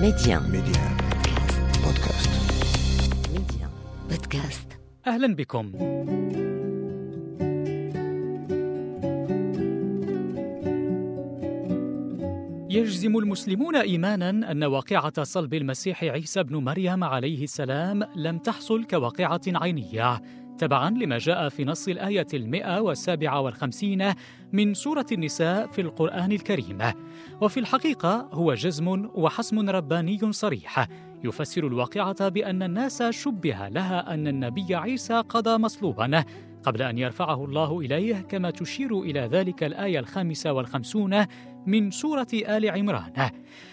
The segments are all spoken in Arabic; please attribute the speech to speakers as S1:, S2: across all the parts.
S1: ميديان
S2: ميديان بودكاست.
S1: ميديان بودكاست.
S3: أهلا بكم. يجزم المسلمون إيمانا أن واقعة صلب المسيح عيسى بن مريم عليه السلام لم تحصل كواقعة عينية. تبعا لما جاء في نص الآية المئة والسابعة والخمسين من سورة النساء في القرآن الكريم. وفي الحقيقة هو جزم وحسم رباني صريح. يفسر الواقعة بأن الناس شبه لها أن النبي عيسى قضى مصلوبا. قبل أن يرفعه الله إليه كما تشير إلى ذلك الآية الخامسة والخمسون من سورة آل عمران.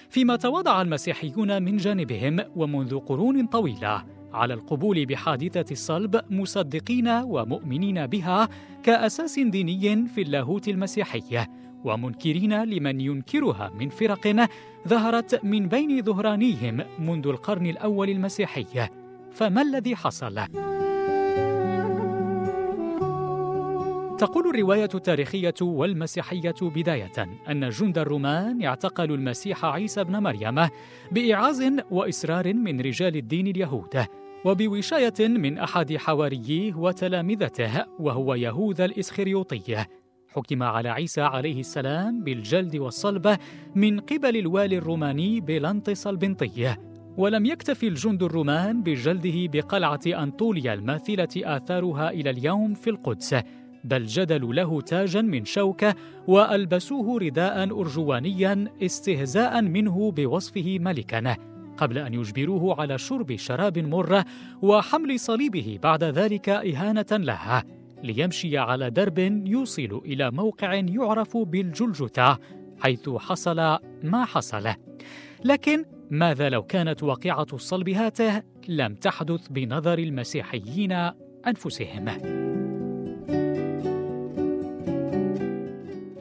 S3: فيما تواضع المسيحيون من جانبهم ومنذ قرون طويلة. على القبول بحادثة الصلب مصدقين ومؤمنين بها كأساس ديني في اللاهوت المسيحي ومنكرين لمن ينكرها من فرق ظهرت من بين ظهرانيهم منذ القرن الأول المسيحي فما الذي حصل؟ تقول الرواية التاريخية والمسيحية بداية أن جند الرومان اعتقلوا المسيح عيسى بن مريم بإعاز وإصرار من رجال الدين اليهود وبوشاية من أحد حواريه وتلامذته وهو يهوذا الإسخريوطي. حكم على عيسى عليه السلام بالجلد والصلب من قبل الوالي الروماني بلنطس البنطي ولم يكتف الجند الرومان بجلده بقلعة أنطوليا الماثلة آثارها إلى اليوم في القدس. بل جدلوا له تاجا من شوكة وألبسوه رداء أرجوانيا استهزاء منه بوصفه ملكا. قبل أن يجبروه على شرب شراب مر وحمل صليبه بعد ذلك إهانة له ليمشي على درب يوصل إلى موقع يعرف بالجلجتة حيث حصل ما حصل لكن ماذا لو كانت واقعة الصلب هاته لم تحدث بنظر المسيحيين أنفسهم؟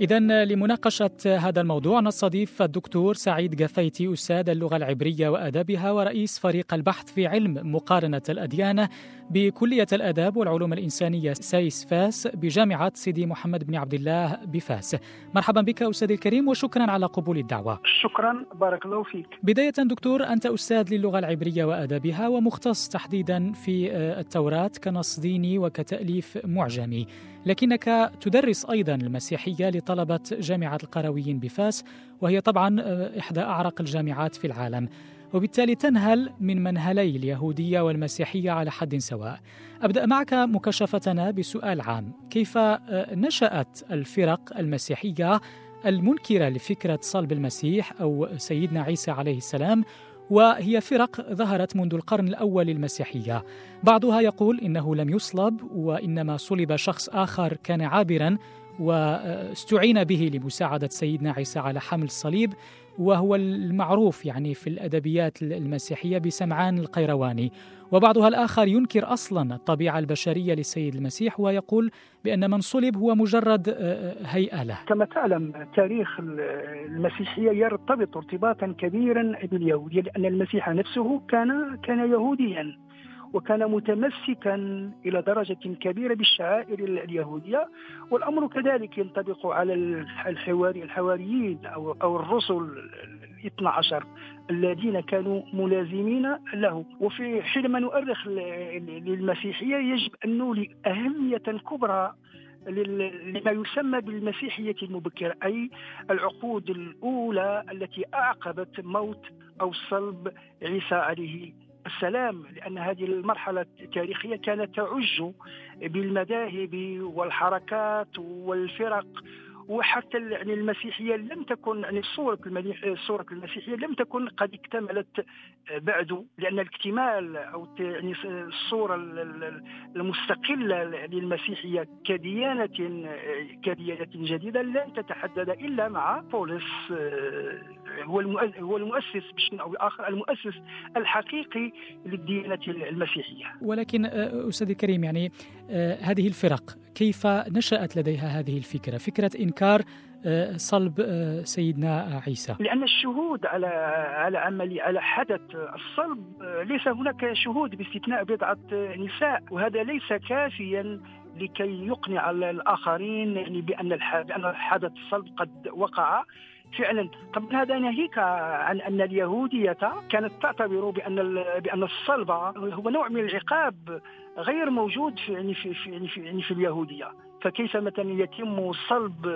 S3: إذا لمناقشة هذا الموضوع نستضيف الدكتور سعيد قفيتي أستاذ اللغة العبرية وآدابها ورئيس فريق البحث في علم مقارنة الأديان. بكلية الآداب والعلوم الإنسانية سايس فاس بجامعة سيدي محمد بن عبد الله بفاس. مرحبا بك أستاذ الكريم وشكرا على قبول الدعوة.
S4: شكرا بارك الله فيك.
S3: بداية دكتور أنت أستاذ للغة العبرية وآدابها ومختص تحديدا في التوراة كنص ديني وكتأليف معجمي. لكنك تدرس أيضا المسيحية لطلبة جامعة القرويين بفاس وهي طبعا إحدى أعرق الجامعات في العالم. وبالتالي تنهل من منهلي اليهودية والمسيحية على حد سواء. أبدأ معك مكاشفتنا بسؤال عام. كيف نشأت الفرق المسيحية المنكرة لفكرة صلب المسيح أو سيدنا عيسى عليه السلام؟ وهي فرق ظهرت منذ القرن الأول المسيحية بعضها يقول إنه لم يصلب وإنما صلب شخص آخر كان عابرا واستعين به لمساعدة سيدنا عيسى على حمل الصليب وهو المعروف يعني في الأدبيات المسيحية بسمعان القيرواني. وبعضها الآخر ينكر أصلا الطبيعة البشرية للسيد المسيح ويقول بأن من صلب هو مجرد هيئة له.
S4: كما تعلم تاريخ المسيحية يرتبط ارتباطا كبيرا باليهودية لأن المسيح نفسه كان كان يهوديا. وكان متمسكا إلى درجة كبيرة بالشعائر اليهودية والأمر كذلك ينطبق على الحواري الحواريين أو أو الرسل الاثنى عشر الذين كانوا ملازمين له. وفي حينما نؤرخ للمسيحية يجب أن نولي أهمية كبرى لما يسمى بالمسيحية المبكرة أي العقود الأولى التي أعقبت موت أو صلب عيسى عليه السلام لأن هذه المرحلة التاريخية كانت تعج بالمذاهب والحركات والفرق وحتى يعني المسيحية لم تكن يعني الصورة الصورة المسيحية لم تكن قد اكتملت بعد لأن الاكتمال أو يعني الصورة المستقلة للمسيحية كديانة كديانة جديدة لن تتحدد إلا مع بولس. هو هو المؤسس بشكل أو باخر المؤسس الحقيقي للديانة المسيحية.
S3: ولكن أستاذ الكريم يعني هذه الفرق كيف نشأت لديها هذه الفكرة؟ فكرة إنكار صلب سيدنا عيسى
S4: لأن الشهود على على عمل على حدث الصلب ليس هناك شهود باستثناء بضعة نساء وهذا ليس كافيا لكي يقنع الآخرين يعني بأن بأن حدث الصلب قد وقع فعلا. طبعا هذا ناهيك عن أن اليهودية كانت تعتبر بأن بأن الصلب هو نوع من العقاب غير موجود في يعني في في يعني في, يعني في اليهودية. فكيف مثلا يتم صلب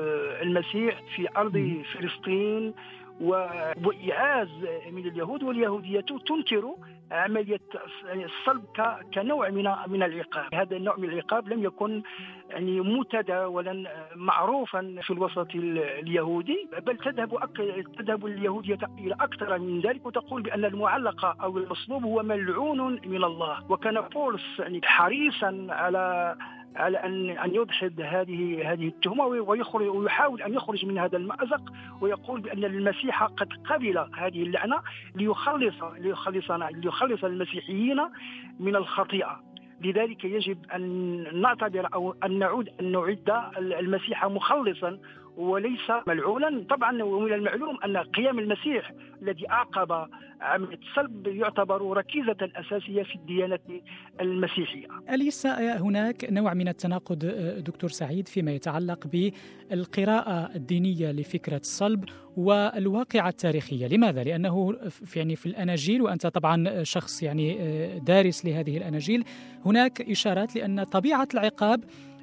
S4: المسيح في أرض فلسطين؟ وإعاز من اليهود واليهودية تنكر عملية الصلب كنوع من من العقاب. هذا النوع من العقاب لم يكن يعني متداولا معروفا في الوسط اليهودي بل تذهب أك... تذهب اليهودية إلى أكثر من ذلك وتقول بأن المعلق أو المصلوب هو ملعون من الله. وكان بولس يعني حريصا على على ان أن يدحض هذه هذه التهمة ويخرج ويحاول أن يخرج من هذا المأزق ويقول بأن المسيح قد قبل هذه اللعنة ليخلص ليخلصنا ليخلص المسيحيين من الخطيئة. لذلك يجب أن نعتبر أو أن نعود أن نعد المسيح مخلصا وليس ملعونا طبعا ومن المعلوم أن قيام المسيح الذي أعقب عمليه الصلب يعتبر ركيزة أساسية في الديانة المسيحية.
S3: أليس هناك نوع من التناقض دكتور سعيد فيما يتعلق بالقراءة الدينية لفكرة الصلب والواقعة التاريخية، لماذا؟ لأنه يعني في الأناجيل وأنت طبعا شخص يعني دارس لهذه الأناجيل هناك إشارات لأن طبيعة العقاب آه،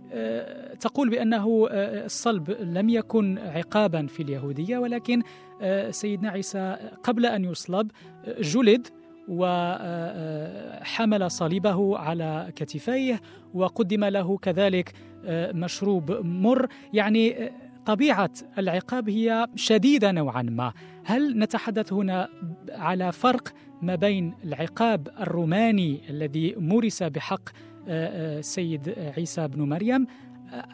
S3: تقول بأنه آه، الصلب لم يكن عقابا في اليهودية ولكن آه، سيدنا عيسى قبل أن يصلب جلد وحمل صليبه على كتفيه وقدم له كذلك مشروب مر. يعني طبيعة العقاب هي شديدة نوعا ما. هل نتحدث هنا على فرق ما بين العقاب الروماني الذي مورس بحق السيد عيسى بن مريم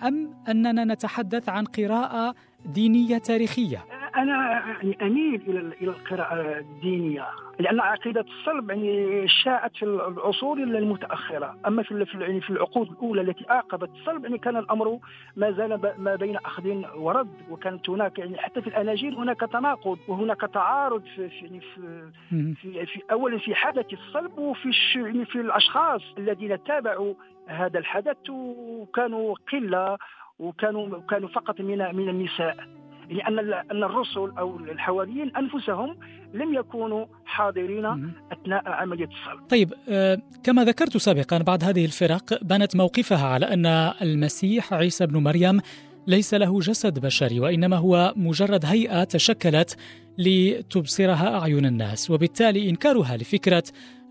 S3: أم أننا نتحدث عن قراءة دينية تاريخية؟
S4: أنا يعني أميل إلى إلى القراءة الدينية لأن عقيدة الصلب يعني شاءت في العصور المتأخرة. أما في يعني في العقود الأولى التي أعقبت الصلب يعني كان الأمر ما زال ما بين أخذ ورد وكانت هناك يعني حتى في الأناجيل هناك تناقض وهناك تعارض في في يعني في, في, في اولا في حدث الصلب وفي يعني في الأشخاص الذين تابعوا هذا الحدث وكانوا قلة وكانوا كانوا فقط من من النساء. لأن أن الرسل أو الحواريين أنفسهم لم يكونوا حاضرين أثناء عملية الصلب.
S3: طيب آه، كما ذكرت سابقا بعض هذه الفرق بنت موقفها على أن المسيح عيسى بن مريم ليس له جسد بشري وإنما هو مجرد هيئة تشكلت لتبصرها أعين الناس وبالتالي إنكارها لفكرة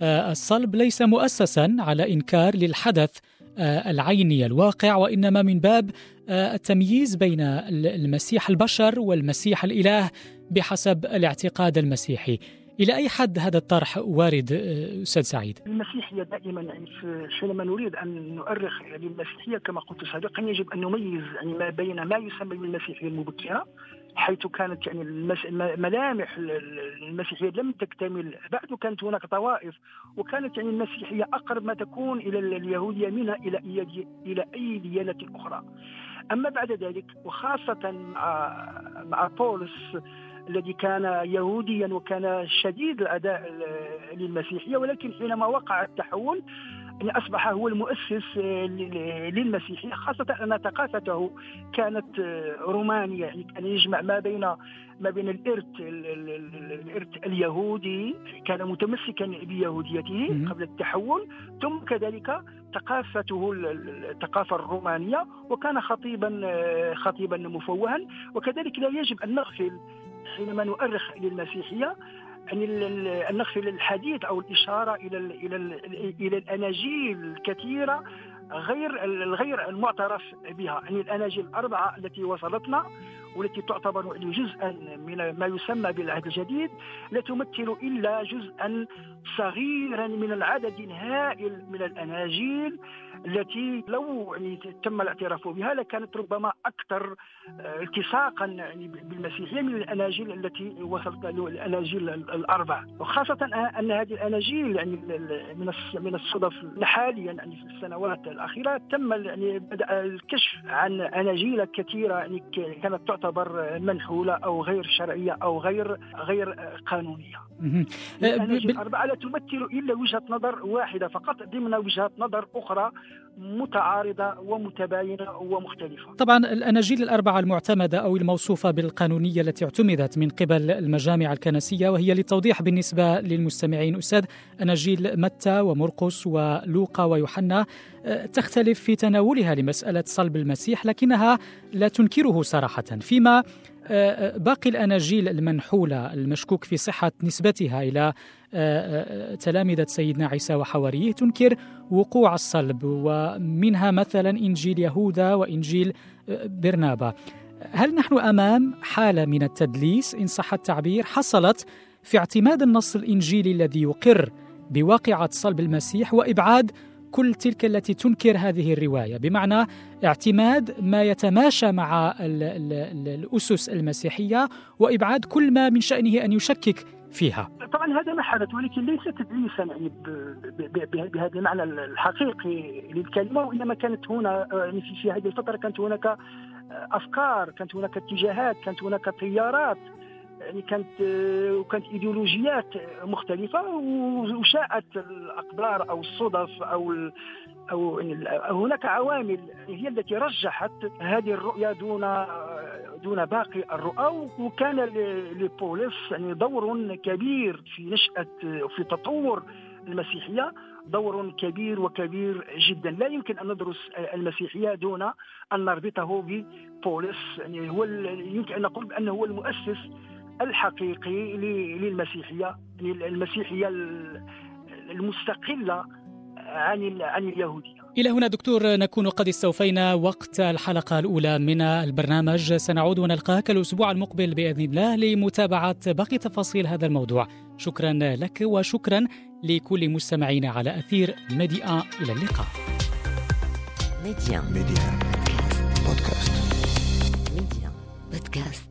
S3: آه، الصلب ليس مؤسسا على إنكار للحدث العيني الواقع وإنما من باب آه، التمييز بين المسيح البشر والمسيح الإله بحسب الاعتقاد المسيحي. إلى أي حد هذا الطرح وارد آه، أستاذ سعيد؟
S4: المسيحيه دائما يعني حينما نريد أن نؤرخ للمسيحية كما قلت سابقا يجب أن نميز يعني ما بين ما يسمى بالمسيحية المبكرة حيث كانت يعني ملامح المسيحية لم تكتمل بعد كانت هناك طوائف وكانت يعني المسيحية أقرب ما تكون إلى اليهودية منها إلى إلى أي ديانة أخرى. أما بعد ذلك وخاصة مع مع بولس الذي كان يهوديا وكان شديد الأداء للمسيحية ولكن حينما وقع التحول أصبح هو المؤسس للمسيحية خاصة أن ثقافته كانت رومانية يعني كان يجمع ما بين ما بين الإرث الإرث اليهودي كان متمسكا بيهوديته قبل التحول ثم كذلك ثقافته الثقافة الرومانية وكان خطيبا خطيبا مفوها وكذلك لا يجب أن نغفل حينما نؤرخ للمسيحية يعني نغفل الحديث أو الإشارة إلى إلى إلى الأناجيل الكثيرة غير الغير المعترف بها. يعني الأناجيل الأربعة التي وصلتنا والتي تعتبر جزءا من ما يسمى بالعهد الجديد لا تمثل إلا جزءا صغيرا من العدد الهائل من الأناجيل التي لو يعني تم الاعتراف بها لكانت ربما أكثر آه، التصاقا يعني بالمسيحيه من الأناجيل التي وصلت الأناجيل الاربع وخاصة أن هذه الأناجيل يعني من من الصدف حاليا يعني في السنوات الأخيرة تم يعني بدأ الكشف عن أناجيل كثيرة يعني كانت تعتبر منحولة أو غير شرعية أو غير غير قانونية. الأناجيل الأربعة لا تمثل إلا وجهة نظر واحدة فقط ضمن وجهات نظر أخرى متعارضة ومتباينة ومختلفة.
S3: طبعا الأناجيل الأربعة المعتمدة أو الموصوفة بالقانونية التي اعتمدت من قبل المجامع الكنسية وهي للتوضيح بالنسبة للمستمعين أستاذ أناجيل متى ومرقس ولوقا ويوحنا آه، تختلف في تناولها لمسألة صلب المسيح لكنها لا تنكره صراحة فيما باقي الأناجيل المنحولة المشكوك في صحة نسبتها إلى آه، تلامذة سيدنا عيسى وحواريه تنكر وقوع الصلب ومنها مثلا إنجيل يهوذا وإنجيل برنابا. هل نحن أمام حالة من التدليس إن صح التعبير حصلت في اعتماد النص الإنجيلي الذي يقر بواقعة صلب المسيح وإبعاد كل تلك التي تنكر هذه الرواية. بمعنى اعتماد ما يتماشى مع الأسس المسيحية وإبعاد كل ما من شأنه أن يشكك فيها.
S4: طبعا هذا ما حدث ولكن ليس تدليسا يعني بهذا المعنى الحقيقي للكلمة وإنما كانت هنا يعني في هذه الفترة كانت هناك أفكار كانت هناك اتجاهات كانت هناك تيارات يعني كانت وكانت إيديولوجيات مختلفة وشاءت الأقدار أو الصدف أو أو هناك عوامل هي التي رجحت هذه الرؤية دون دون باقي الرؤى وكان لبوليس يعني دور كبير في نشأة وفي تطور المسيحية دور كبير وكبير جدا. لا يمكن أن ندرس المسيحية دون أن نربطه ببوليس. يعني هو يمكن أن نقول بأنه هو المؤسس الحقيقي للمسيحية المسيحيه المستقلة عن عن اليهودية.
S3: إلى هنا دكتور نكون قد استوفينا وقت الحلقة الأولى من البرنامج. سنعود ونلقاك الأسبوع المقبل بإذن الله لمتابعة باقي تفاصيل هذا الموضوع. شكرا لك وشكرا لكل مستمعينا على أثير ميديا. إلى اللقاء.
S1: ميديا.
S2: ميديا.
S1: بودكاست
S2: بودكاست.
S1: ميديا. بودكاست.